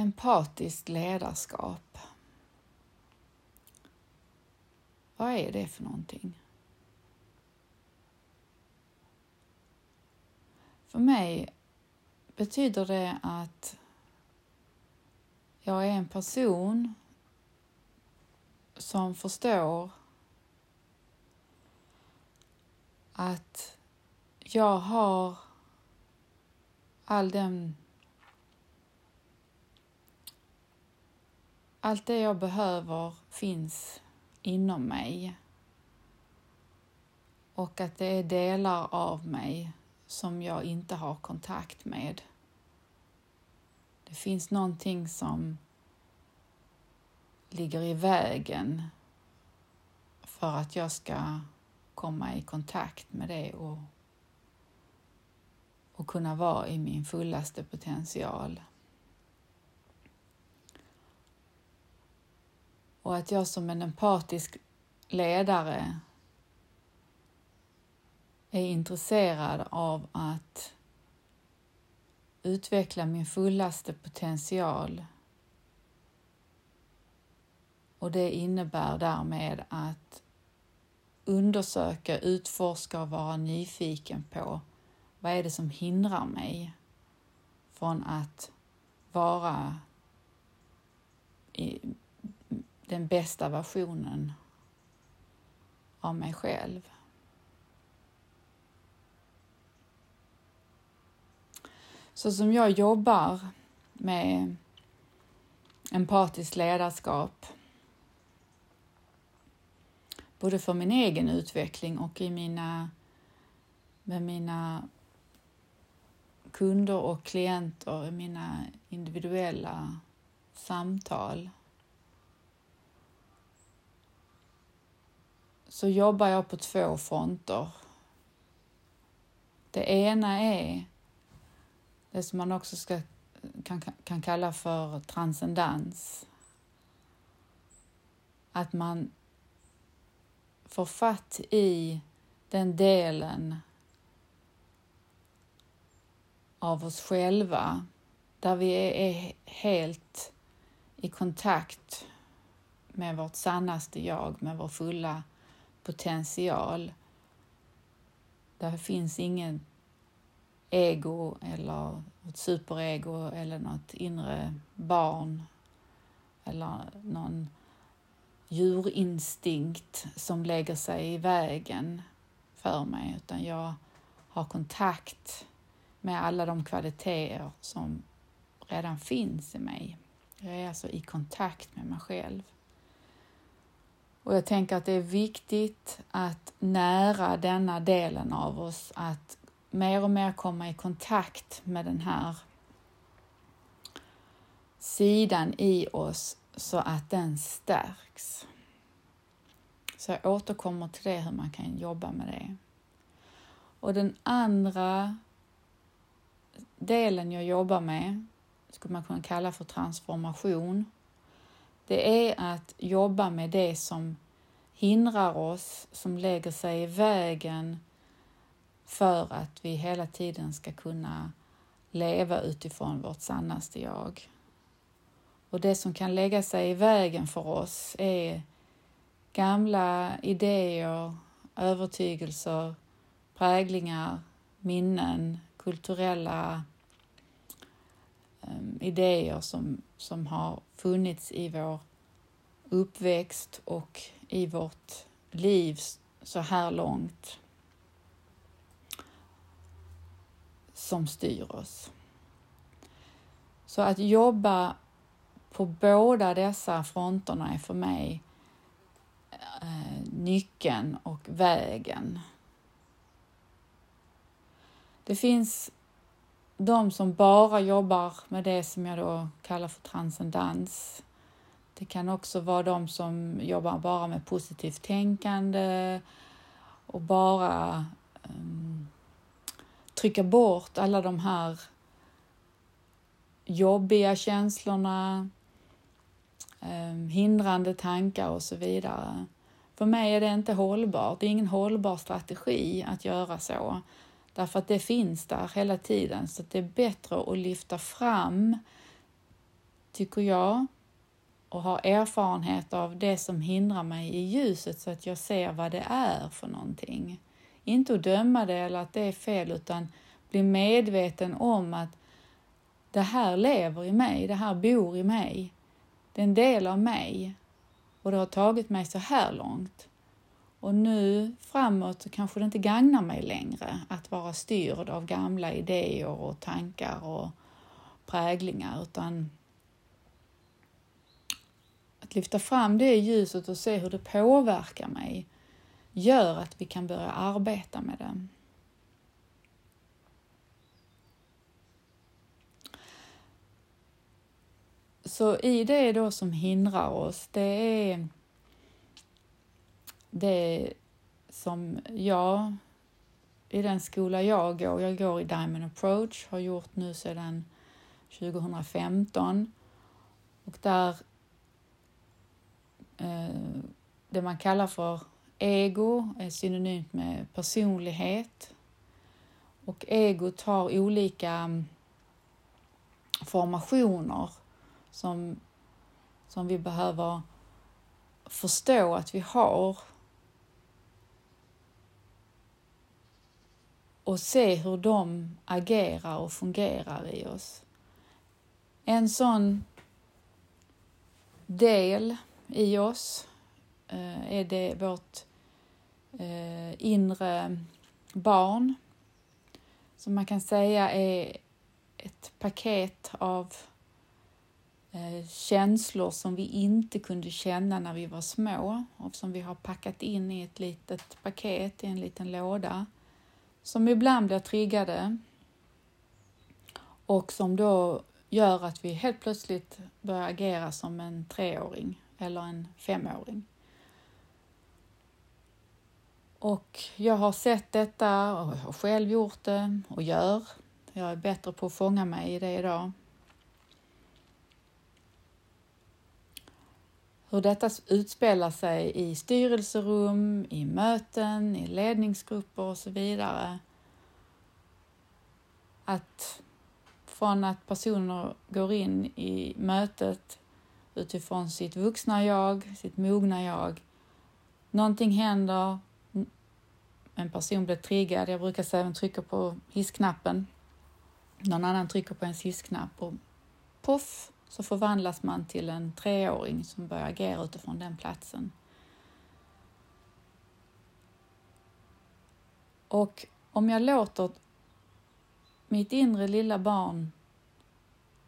empatiskt ledarskap. Vad är det för någonting? För mig betyder det att jag är en person som förstår att jag har all den allt det jag behöver finns inom mig och att det är delar av mig som jag inte har kontakt med. Det finns någonting som ligger i vägen för att jag ska komma i kontakt med det och, och kunna vara i min fullaste potential. Och att jag som en empatisk ledare är intresserad av att utveckla min fullaste potential. Och det innebär därmed att undersöka, utforska och vara nyfiken på vad är det som hindrar mig från att vara i den bästa versionen av mig själv. Så som jag jobbar med empatiskt ledarskap både för min egen utveckling och i mina, med mina kunder och klienter i mina individuella samtal så jobbar jag på två fronter. Det ena är det som man också ska, kan, kan kalla för transcendens. Att man får fatt i den delen av oss själva där vi är helt i kontakt med vårt sannaste jag, med vår fulla potential. Där finns ingen ego eller ett superego eller något inre barn eller någon djurinstinkt som lägger sig i vägen för mig utan jag har kontakt med alla de kvaliteter som redan finns i mig. Jag är alltså i kontakt med mig själv. Och jag tänker att det är viktigt att nära denna delen av oss att mer och mer komma i kontakt med den här sidan i oss så att den stärks. Så jag återkommer till det, hur man kan jobba med det. Och den andra delen jag jobbar med skulle man kunna kalla för transformation. Det är att jobba med det som hindrar oss, som lägger sig i vägen för att vi hela tiden ska kunna leva utifrån vårt sannaste jag. Och det som kan lägga sig i vägen för oss är gamla idéer, övertygelser, präglingar, minnen, kulturella ehm, idéer som, som har funnits i vår uppväxt och i vårt liv så här långt som styr oss. Så att jobba på båda dessa fronterna är för mig eh, nyckeln och vägen. Det finns de som bara jobbar med det som jag då kallar för transcendens. Det kan också vara de som jobbar bara med positivt tänkande och bara ehm, um, trycka bort alla de här jobbiga känslorna, um, hindrande tankar och så vidare. För mig är det inte hållbart. Det är ingen hållbar strategi att göra så. Därför att det finns där hela tiden. Så det är bättre att lyfta fram tycker jag, och ha erfarenhet av det som hindrar mig i ljuset så att jag ser vad det är för någonting. Inte att döma det eller att det är fel utan bli medveten om att det här lever i mig, det här bor i mig. Det är en del av mig och det har tagit mig så här långt. Och nu framåt kanske det inte gagnar mig längre att vara styrd av gamla idéer och tankar och präglingar utan att lyfta fram det ljuset och se hur det påverkar mig gör att vi kan börja arbeta med det. Så i det då som hindrar oss, det är det som jag i den skola jag går, jag går i Diamond Approach, har gjort nu sedan 2015 och där eh, det man kallar för ego är synonymt med personlighet. Och egot har olika mm, formationer som, som vi behöver förstå att vi har. Och se hur de agerar och fungerar i oss. En sån del i oss eh, är det vårt eh, inre barn som man kan säga är ett paket av eh, känslor som vi inte kunde känna när vi var små och som vi har packat in i ett litet paket, i en liten låda, som ibland blir triggade och som då gör att vi helt plötsligt börjar agera som en treåring eller en femåring. Och jag har sett detta och har själv gjort det och gör. Jag är bättre på att fånga mig i det idag. Hur detta utspelar sig i styrelserum, i möten, i ledningsgrupper och så vidare. Att från att personer går in i mötet utifrån sitt vuxna jag, sitt mogna jag. Någonting händer, en person blir triggad, jag brukar säga att man trycker på hissknappen. Någon annan trycker på ens hissknapp och poff så förvandlas man till en treåring som börjar agera utifrån den platsen. Och om jag låter mitt inre lilla barn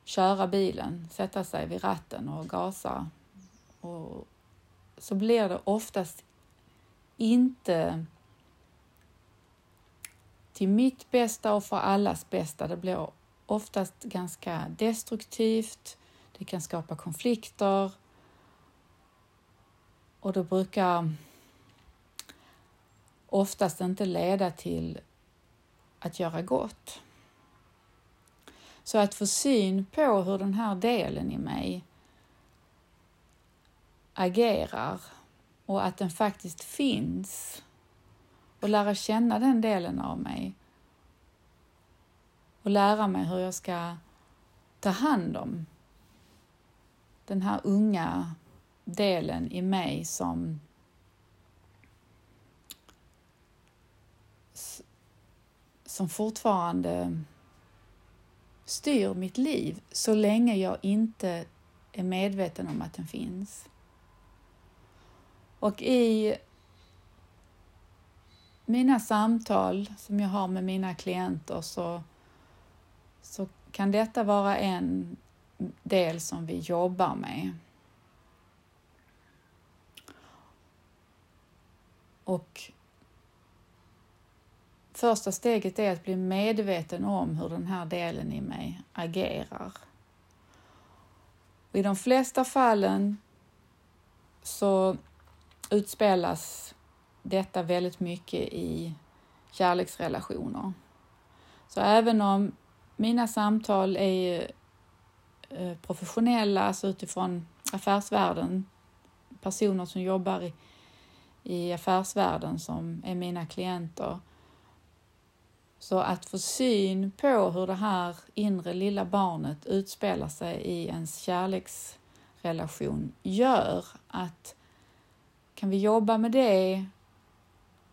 köra bilen, sätta sig vid ratten och gasa och så blir det oftast inte till mitt bästa och för allas bästa. Det blir oftast ganska destruktivt. Det kan skapa konflikter och det brukar oftast inte leda till att göra gott. Så att få syn på hur den här delen i mig agerar och att den faktiskt finns och lära känna den delen av mig och lära mig hur jag ska ta hand om den här unga delen i mig som som fortfarande styr mitt liv så länge jag inte är medveten om att den finns. Och i mina samtal som jag har med mina klienter så, så kan detta vara en del som vi jobbar med. Och första steget är att bli medveten om hur den här delen i mig agerar. Och I de flesta fallen så utspelas detta väldigt mycket i kärleksrelationer. Så även om mina samtal är Eh, professionella, alltså utifrån affärsvärlden, personer som jobbar i, i affärsvärlden som är mina klienter, Så att få syn på hur det här inre lilla barnet utspelar sig i ens kärleksrelation gör att kan vi jobba med det,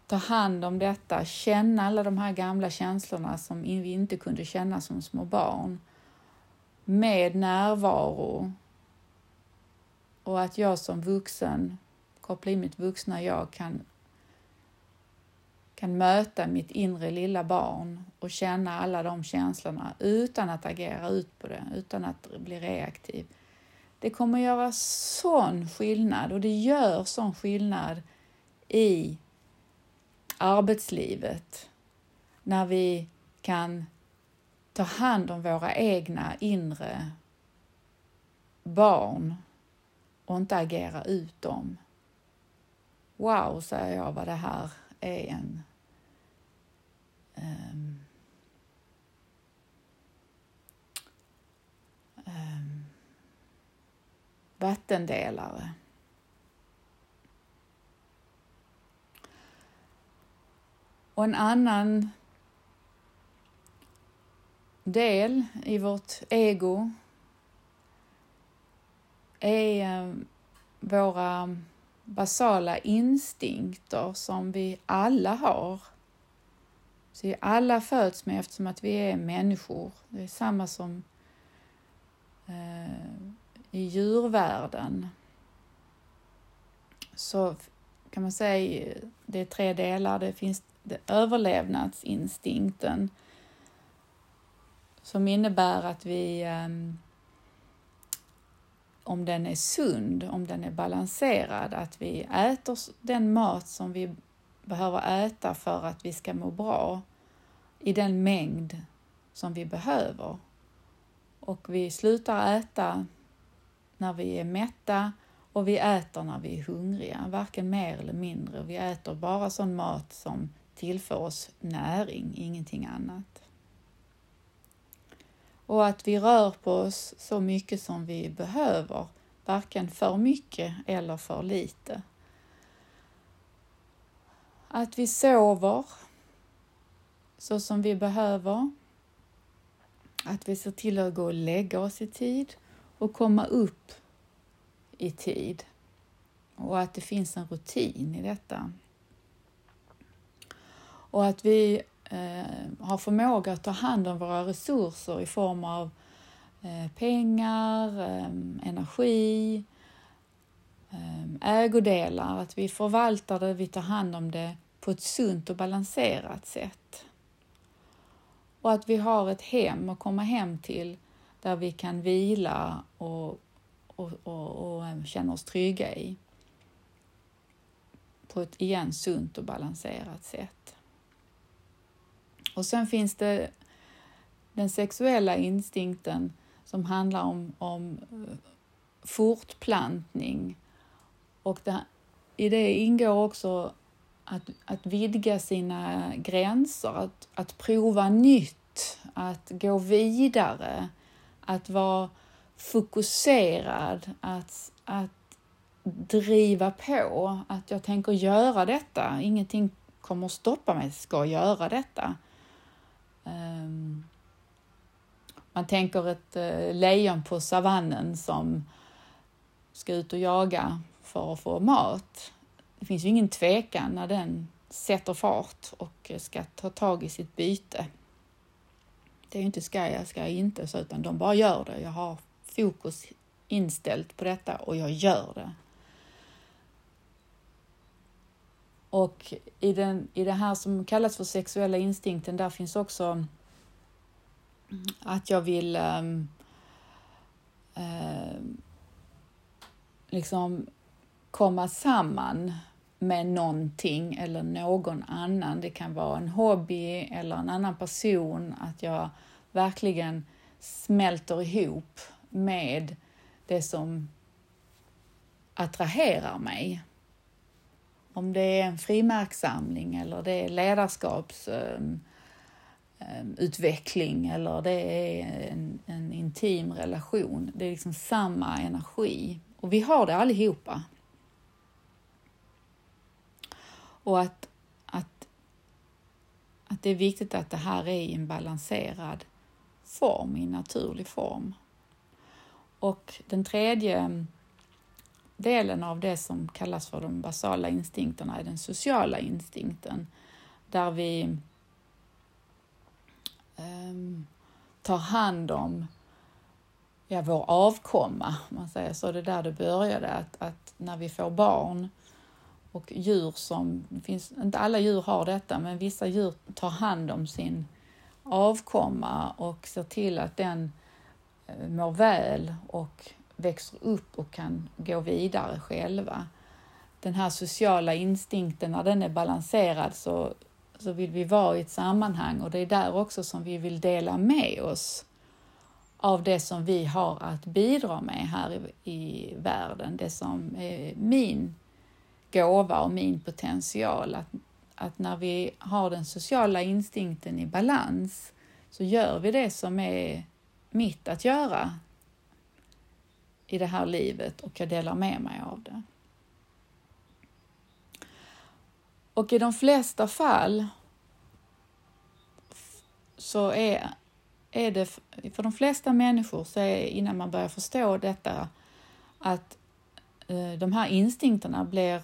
ta hand om detta, känna alla de här gamla känslorna som vi inte kunde känna som små barn med närvaro och att jag som vuxen, koppla in mitt vuxna jag, kan kan möta mitt inre lilla barn och känna alla de känslorna utan att agera ut på det, utan att bli reaktiv. Det kommer göra sån skillnad och det gör sån skillnad i arbetslivet när vi kan ta hand om våra egna inre barn och inte agera ut dem. Wow, säger jag, vad det här är en um, um, vattendelare. Och en annan del i vårt ego är eh, våra basala instinkter som vi alla har. Så vi alla föds med eftersom att vi är människor. Det är samma som eh, i djurvärlden. Så kan man säga det är tre delar. Det finns det överlevnadsinstinkten som innebär att vi ehm, om den är sund, om den är balanserad, att vi äter den mat som vi behöver äta för att vi ska må bra i den mängd som vi behöver. Och vi slutar äta när vi är mätta och vi äter när vi är hungriga, varken mer eller mindre. Vi äter bara sån mat som tillför oss näring, ingenting annat. Och att vi rör på oss så mycket som vi behöver, varken för mycket eller för lite. Att vi sover så som vi behöver. Att vi ser till att gå och lägga oss i tid och komma upp i tid. Och att det finns en rutin i detta. Och att vi eh, har förmåga att ta hand om våra resurser i form av eh, pengar, eh, energi, eh, ägodelar, att vi förvaltar det, vi tar hand om det på ett sunt och balanserat sätt. Och att vi har ett hem att komma hem till där vi kan vila och, och, och, och eh, känna oss trygga i. På ett igen sunt och balanserat sätt. Och sen finns det den sexuella instinkten som handlar om, om eh, fortplantning. Och det, i det ingår också att, att vidga sina gränser, att, att prova nytt, att gå vidare, att vara fokuserad, att, att driva på, att jag tänker göra detta. Ingenting kommer stoppa mig, ska göra detta. Um, man tänker ett uh, lejon på savannen som ska ut och jaga för att få mat det finns ju ingen tvekan när den sätter fart och ska ta tag i sitt byte. Det är ju inte ska jag, ska jag inte, så, utan de bara gör det. Jag har fokus inställt på detta och jag gör det. Och i, den, i det här som kallas för sexuella instinkten, där finns också mm, att jag vill um, uh, liksom komma samman med någonting eller någon annan. Det kan vara en hobby eller en annan person, att jag verkligen smälter ihop med det som attraherar mig. Om det är en frimärkssamling eller det är ledarskapsutveckling ehm, ehm, um, eller det är en, en intim relation. Det är liksom samma energi och vi har det allihopa. Och att, att, att det är viktigt att det här är i en balanserad form, i naturlig form. Och den tredje ehm, delen av det som kallas för de basala instinkterna är den sociala instinkten, där vi um, tar hand om ja, vår avkomma, man säger så. Det är där det började, att, att när vi får barn och djur som, finns, inte alla djur har detta, men vissa djur tar hand om sin avkomma och ser till att den eh, mår väl och växer upp och kan gå vidare själva. Den här sociala instinkten, när den är balanserad så, så vill vi vara i ett sammanhang och det är där också som vi vill dela med oss av det som vi har att bidra med här i, i världen, det som är min gåva och min potential. Att, att när vi har den sociala instinkten i balans så gör vi det som är mitt att göra i det här livet och jag delar med mig av det. Och i de flesta fall så är, är det, för de flesta människor så är innan man börjar förstå detta att eh, de här instinkterna blir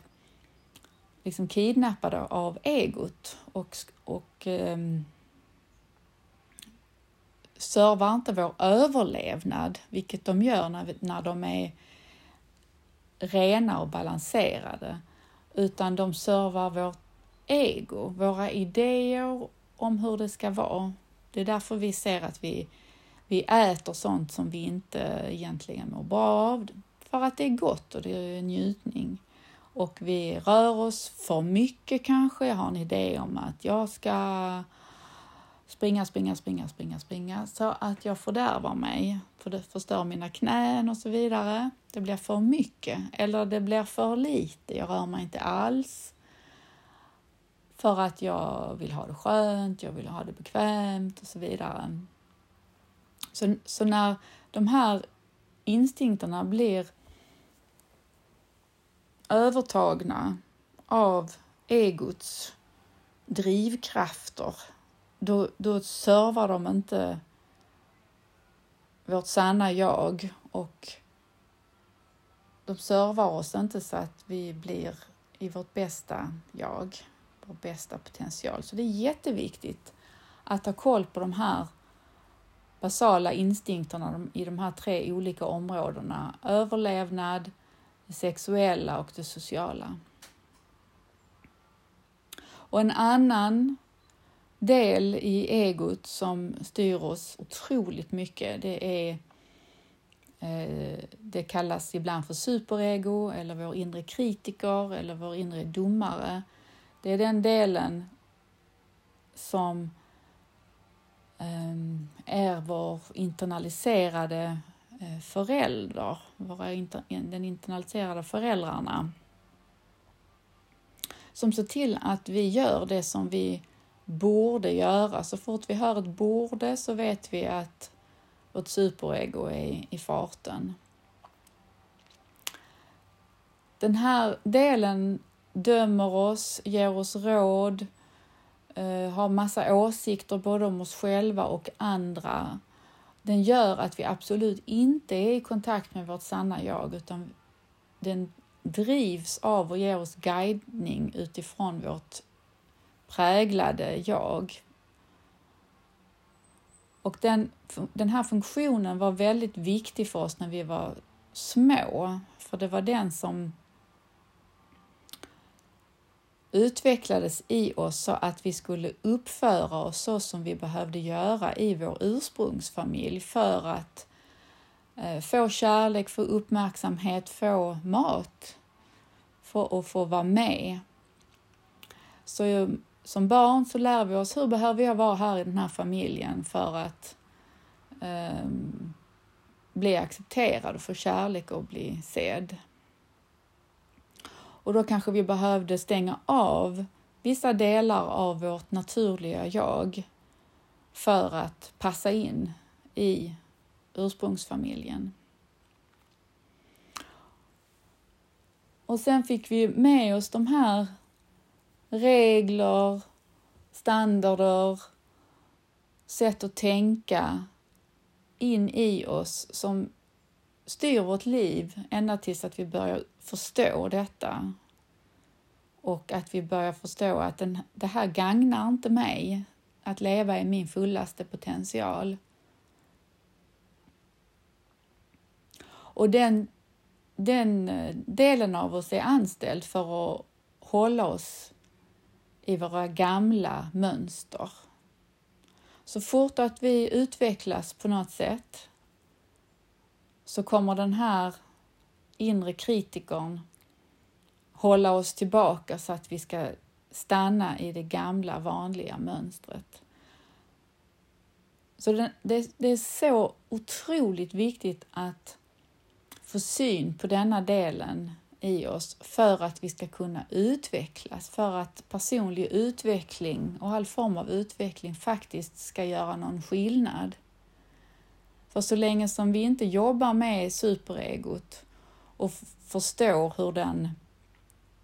liksom kidnappade av egot och, och um, servar inte vår överlevnad, vilket de gör när, när de är rena och balanserade, utan de servar vårt ego, våra idéer om hur det ska vara. Det är därför vi ser att vi, vi äter sånt som vi inte egentligen mår bra av, för att det är gott och det är njutning och vi rör oss för mycket kanske. Jag har en idé om att jag ska springa, springa, springa, springa, springa så att jag fördärvar mig, för det förstör mina knän och så vidare. Det blir för mycket eller det blir för lite. Jag rör mig inte alls för att jag vill ha det skönt, jag vill ha det bekvämt och så vidare. Så, så när de här instinkterna blir övertagna av egots drivkrafter, då, då servar de inte vårt sanna jag och de servar oss inte så att vi blir i vårt bästa jag, vår bästa potential. Så det är jätteviktigt att ha koll på de här basala instinkterna i de här tre olika områdena. Överlevnad, det sexuella och det sociala. Och en annan del i egot som styr oss otroligt mycket, det är eh, det kallas ibland för superego eller vår inre kritiker eller vår inre domare. Det är den delen som eh, är vår internaliserade eh, förälder, våra inter, den internaliserade föräldrarna som ser till att vi gör det som vi borde göra. Så fort vi hör ett borde så vet vi att vårt superego är i farten. Den här delen dömer oss, ger oss råd, eh, har massa åsikter både om oss själva och andra den gör att vi absolut inte är i kontakt med vårt sanna jag utan den drivs av och ger oss guidning utifrån vårt präglade jag. Och den, den här funktionen var väldigt viktig för oss när vi var små, för det var den som utvecklades i oss så att vi skulle uppföra oss så som vi behövde göra i vår ursprungsfamilj för att eh, få kärlek, få uppmärksamhet, få mat för att få vara med. Så som barn så lär vi oss hur behöver jag vara här i den här familjen för att eh, bli accepterad och få kärlek och bli sedd. Och då kanske vi behövde stänga av vissa delar av vårt naturliga jag för att passa in i ursprungsfamiljen. Och sen fick vi med oss de här regler, standarder, sätt att tänka in i oss som styr vårt liv ända tills att vi börjar förstå detta och att vi börjar förstå att den, det här gagnar inte mig att leva i min fullaste potential. Och den, den eh, delen av oss är anställd för att hålla oss i våra gamla mönster. Så fort att vi utvecklas på något sätt så kommer den här inre kritikern hålla oss tillbaka så att vi ska stanna i det gamla vanliga mönstret. Så det, det, det är så otroligt viktigt att få syn på denna delen i oss för att vi ska kunna utvecklas, för att personlig utveckling och all form av utveckling faktiskt ska göra någon skillnad. För så länge som vi inte jobbar med superegot och förstår hur den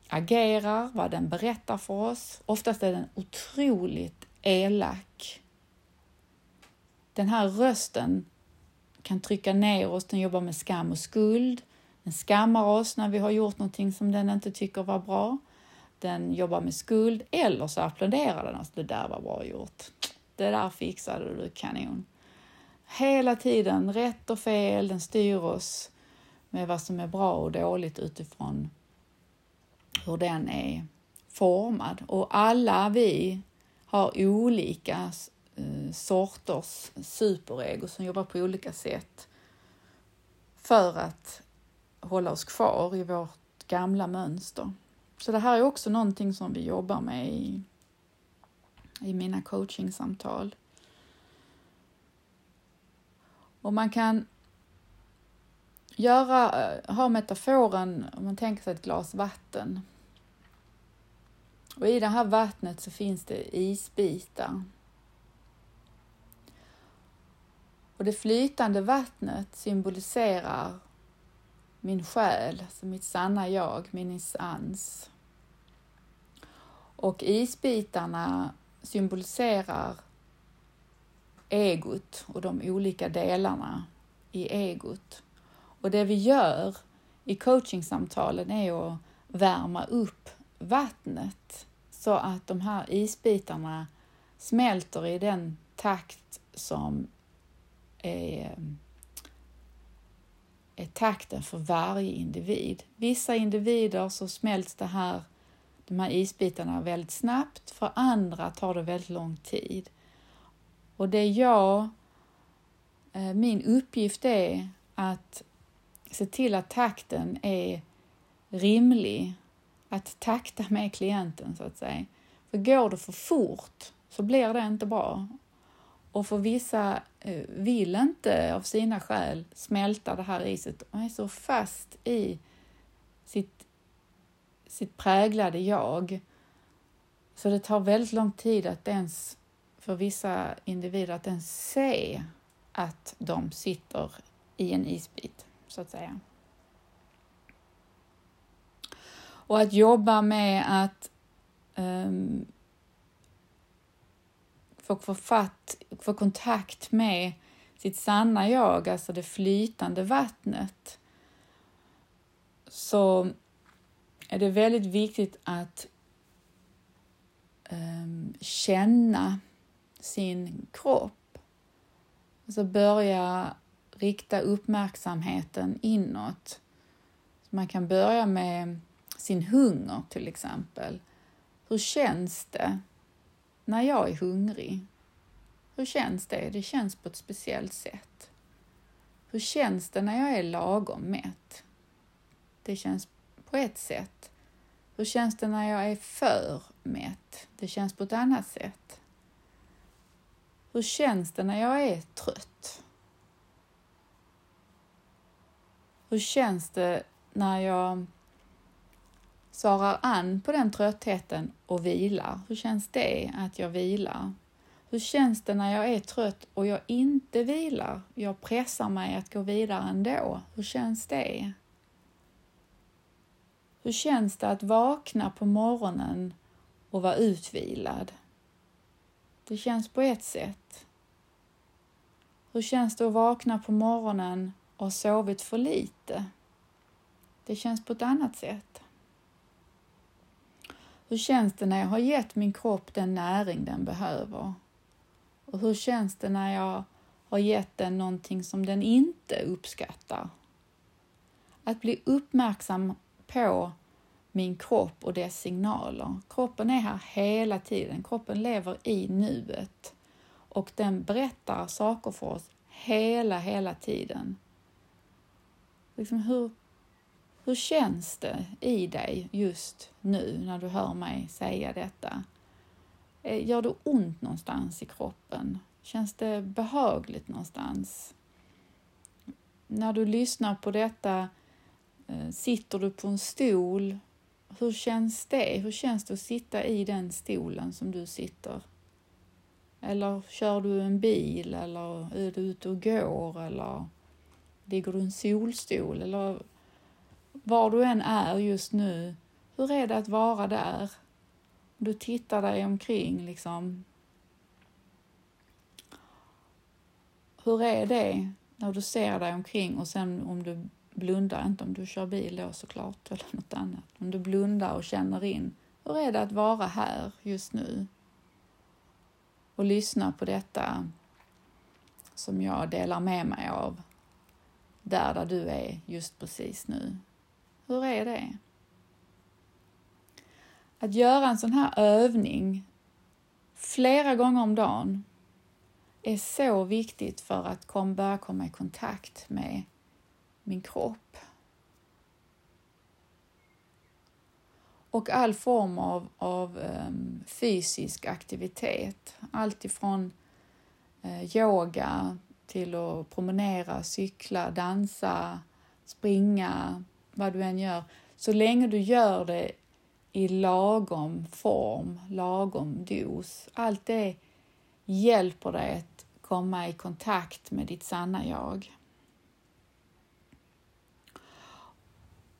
agerar, vad den berättar för oss. Oftast är den otroligt elak. Den här rösten kan trycka ner oss, den jobbar med skam och skuld. Den skammar oss när vi har gjort någonting som den inte tycker var bra. Den jobbar med skuld eller så applåderar den oss. Det där var bra gjort. Det där fixade du kanon. Hela tiden, rätt och fel, den styr oss med vad som är bra och dåligt utifrån hur den är formad. Och alla vi har olika eh, sorters superego som jobbar på olika sätt för att hålla oss kvar i vårt gamla mönster. Så det här är också någonting som vi jobbar med i, i mina coachingsamtal. Och man kan göra, eh, ha metaforen, om man tänker sig ett glas vatten. Och i det här vattnet så finns det isbitar. Och det flytande vattnet symboliserar min själ, alltså mitt sanna jag, min essens. Och isbitarna symboliserar egot och de olika delarna i egot. Och det vi gör i coachingsamtalen är att värma upp vattnet så att de här isbitarna smälter i den takt som är, är takten för varje individ. Vissa individer så smälts det här, de här isbitarna väldigt snabbt, för andra tar det väldigt lång tid. Och det jag, eh, min uppgift är att se till att takten är rimlig, att takta med klienten så att säga. För går det för fort så blir det inte bra. Och för vissa eh, vill inte av sina skäl smälta det här iset och är så fast i sitt, sitt präglade jag. Så det tar väldigt lång tid att ens, för vissa individer, att ens se att de sitter i en isbit så att säga. Och att jobba med att um, och få, fatt, få kontakt med sitt sanna jag, alltså det flytande vattnet, så är det väldigt viktigt att um, känna sin kropp. Alltså börja rikta uppmärksamheten inåt. Man kan börja med sin hunger till exempel. Hur känns det när jag är hungrig? Hur känns det? Det känns på ett speciellt sätt. Hur känns det när jag är lagom mätt? Det känns på ett sätt. Hur känns det när jag är för mätt? Det känns på ett annat sätt. Hur känns det när jag är trött? Hur känns det när jag svarar an på den tröttheten och vilar? Hur känns det att jag vilar? Hur känns det när jag är trött och jag inte vilar? Jag pressar mig att gå vidare ändå. Hur känns det? Hur känns det att vakna på morgonen och vara utvilad? Det känns på ett sätt. Hur känns det att vakna på morgonen och ha sovit för lite? Det känns på ett annat sätt. Hur känns det när jag har gett min kropp den näring den behöver? Och hur känns det när jag har gett den någonting som den inte uppskattar? Att bli uppmärksam på min kropp och dess signaler. Kroppen är här hela tiden. Kroppen lever i nuet och den berättar saker för oss hela, hela tiden. Liksom hur, hur känns det i dig just nu när du hör mig säga detta? Eh, gör det ont någonstans i kroppen? Känns det behagligt någonstans? När du lyssnar på detta, eh, sitter du på en stol? Hur känns det? Hur känns det att sitta i den stolen som du sitter? Eller kör du en bil eller är du ute och går eller ligger du i en solstol eller var du än är just nu, hur är det att vara där? Du tittar dig omkring liksom. Hur är det när du ser dig omkring och sen om du blundar, inte om du kör bil då såklart eller något annat, om du blundar och känner in, hur är det att vara här just nu? Och lyssna på detta som jag delar med mig av där, där du är just precis nu. Hur är det? Att göra en sån här övning flera gånger om dagen är så viktigt för att kom, börja komma i kontakt med min kropp. Och all form av, av um, fysisk aktivitet. Allt ifrån uh, yoga till att promenera, cykla, dansa, springa, vad du än gör. Så länge du gör det i lagom form, lagom dos. Allt det hjälper dig att komma i kontakt med ditt sanna jag.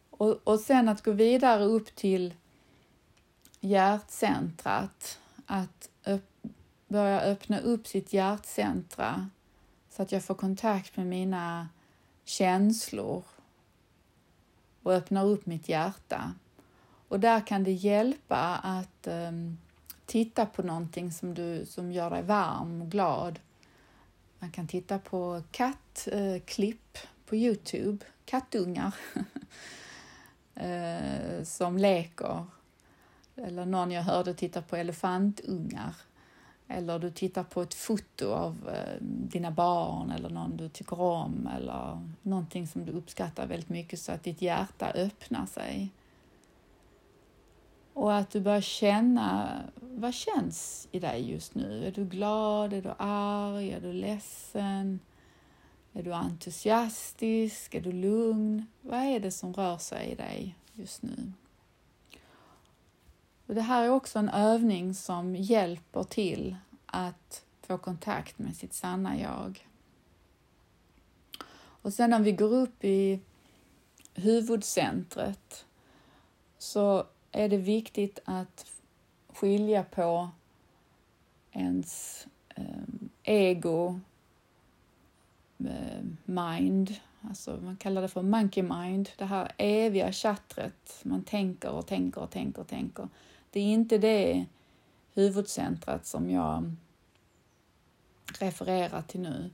Och, och sen att gå vidare upp till hjärtcentrat, att öpp, börja öppna upp sitt hjärtcentra så att jag får kontakt med mina känslor och öppnar upp mitt hjärta. Och där kan det hjälpa att um, titta på någonting som, du, som gör dig varm och glad. Man kan titta på kattklipp eh, uh, på Youtube, kattungar uh, som leker. Eller någon jag hörde titta på elefantungar. Eller du tittar på ett foto av eh, dina barn eller någon du tycker om eller någonting som du uppskattar väldigt mycket så att ditt hjärta öppnar sig. Och att du börjar känna, vad känns i dig just nu? Är du glad? Är du arg? Är du ledsen? Är du entusiastisk? Är du lugn? Vad är det som rör sig i dig just nu? Och det här är också en övning som hjälper till att få kontakt med sitt sanna jag. Och sen när vi går upp i huvudcentret så är det viktigt att skilja på ens ehm, ego ehm, mind, alltså man kallar det för monkey mind, det här eviga chattret, man tänker och tänker och tänker och tänker. Det är inte det huvudcentrat som jag refererar till nu.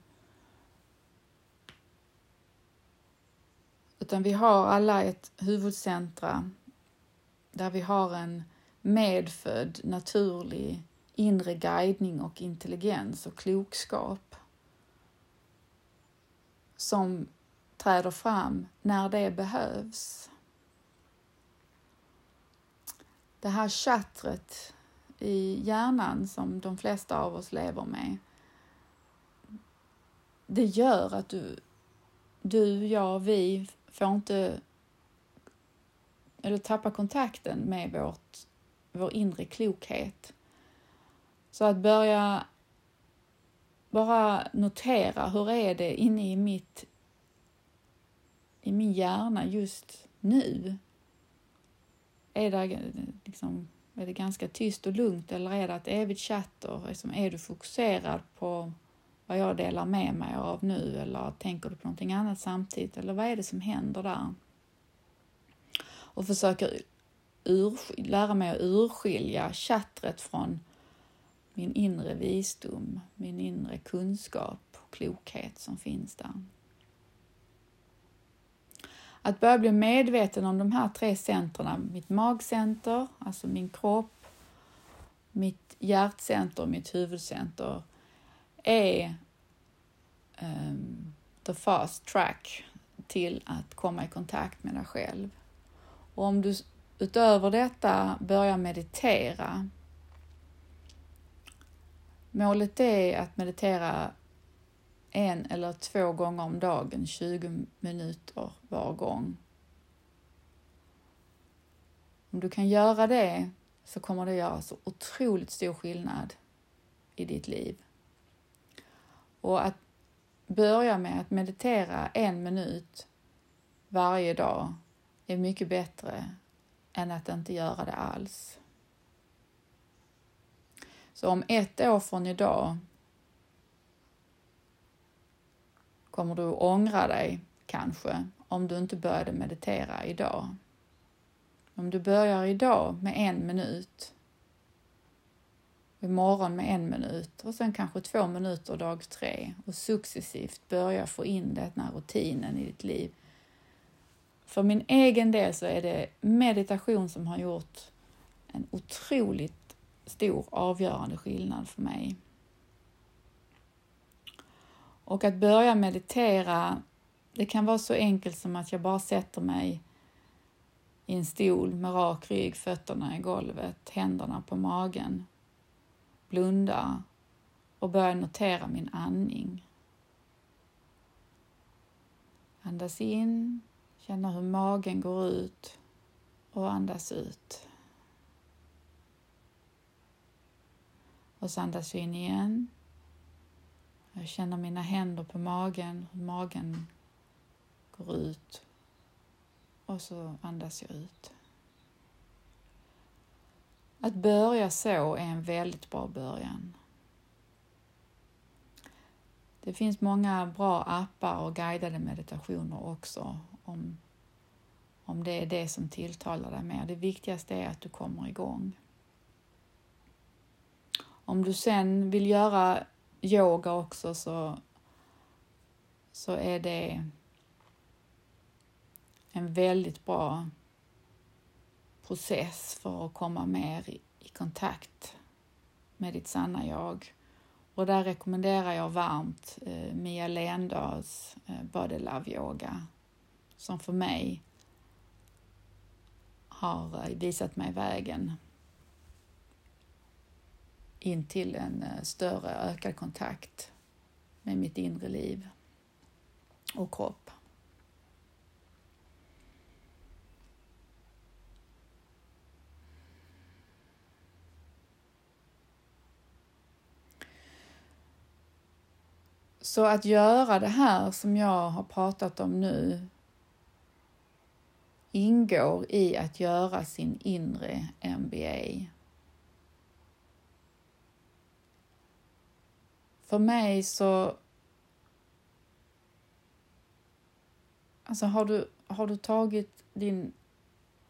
Utan vi har alla ett huvudcentra där vi har en medfödd naturlig inre guidning och intelligens och klokskap som träder fram när det behövs. Det här chattret i hjärnan som de flesta av oss lever med, det gör att du, du, jag, vi får inte eller tappar kontakten med vårt, vår inre klokhet. Så att börja bara notera hur är det inne i mitt i min hjärna just nu? Är det liksom Är det ganska tyst och lugnt eller är det ett evigt chatter? Liksom, är du fokuserad på vad jag delar med mig av nu eller tänker du på någonting annat samtidigt eller vad är det som händer där? Och försöker lära mig att urskilja chattret från min inre visdom, min inre kunskap och klokhet som finns där. Att börja bli medveten om de här tre centrerna, mitt magcenter, alltså min kropp, mitt hjärtcenter och mitt huvudcenter, är um, the fast track till att komma i kontakt med dig själv. Och om du utöver detta börjar meditera. Målet är att meditera en eller två gånger om dagen, 20 minuter var gång. Om du kan göra det så kommer det göra så otroligt stor skillnad i ditt liv. Och att börja med att meditera en minut varje dag är mycket bättre än att inte göra det alls. Så om ett år från idag kommer du ångra dig kanske om du inte började meditera idag. Om du börjar idag med en minut, imorgon med en minut och sen kanske två minuter dag tre och successivt börja få in den här rutinen i ditt liv. För min egen del så är det meditation som har gjort en otroligt stor avgörande skillnad för mig. Och att börja meditera, det kan vara så enkelt som att jag bara sätter mig i en stol med rak rygg, fötterna i golvet, händerna på magen, blundar och börjar notera min andning. Andas in, känna hur magen går ut och andas ut. Och så andas vi in igen jag känner mina händer på magen, hur magen går ut. Och så andas jag ut. Att börja så är en väldigt bra början. Det finns många bra appar och guidade meditationer också om, om det är det som tilltalar dig mer. Det viktigaste är att du kommer igång. Om du sen vill göra yoga också så, så är det en väldigt bra process för att komma mer i, i kontakt med ditt sanna jag. Och där rekommenderar jag varmt eh, Mia Lendahls eh, Body Love Yoga som för mig har eh, visat mig vägen in till en eh, större ökad kontakt med mitt inre liv och kropp. Så att göra det här som jag har pratat om nu ingår i att göra sin inre MBA. För mig så... Alltså har du, har du tagit din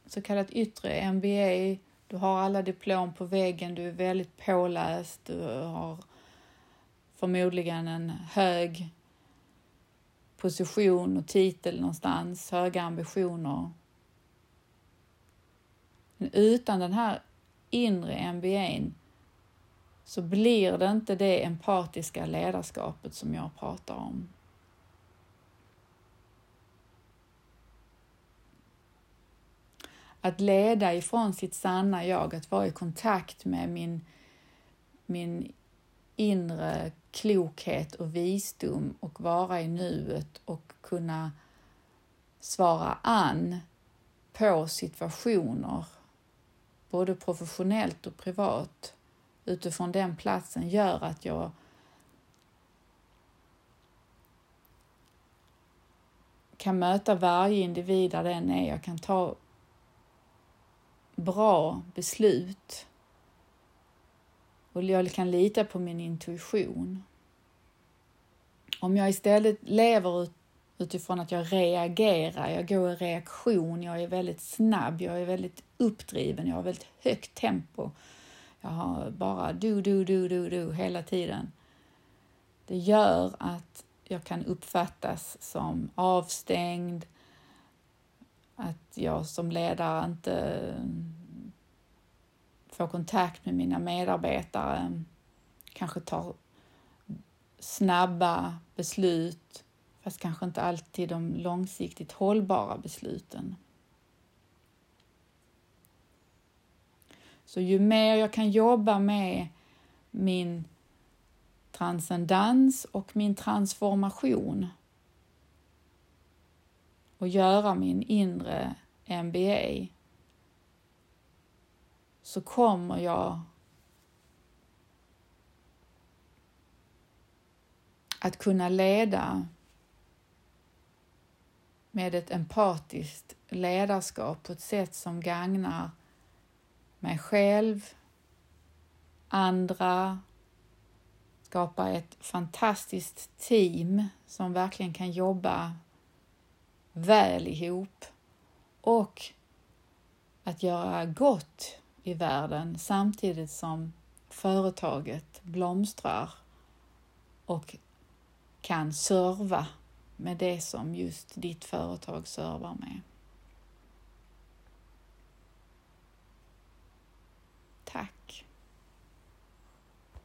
så kallat yttre MBA, du har alla diplom på väggen, du är väldigt påläst, du har förmodligen en hög position och titel någonstans, höga ambitioner. Men utan den här inre MBAn så blir det inte det empatiska ledarskapet som jag pratar om. Att leda ifrån sitt sanna jag, att vara i kontakt med min, min inre klokhet och visdom och vara i nuet och kunna svara an på situationer, både professionellt och privat, utifrån den platsen gör att jag kan möta varje individ där den är. Jag kan ta bra beslut och jag kan lita på min intuition. Om jag istället lever utifrån att jag reagerar, jag går i reaktion, jag är väldigt snabb, jag är väldigt uppdriven, jag har väldigt högt tempo. Jag har bara du, du, du, du, du hela tiden. Det gör att jag kan uppfattas som avstängd, att jag som ledare inte får kontakt med mina medarbetare, kanske tar snabba beslut, fast kanske inte alltid de långsiktigt hållbara besluten. Så ju mer jag kan jobba med min transcendens och min transformation och göra min inre MBA så kommer jag att kunna leda med ett empatiskt ledarskap på ett sätt som gagnar mig själv, andra, skapa ett fantastiskt team som verkligen kan jobba väl ihop och att göra gott i världen samtidigt som företaget blomstrar och kan serva med det som just ditt företag servar med.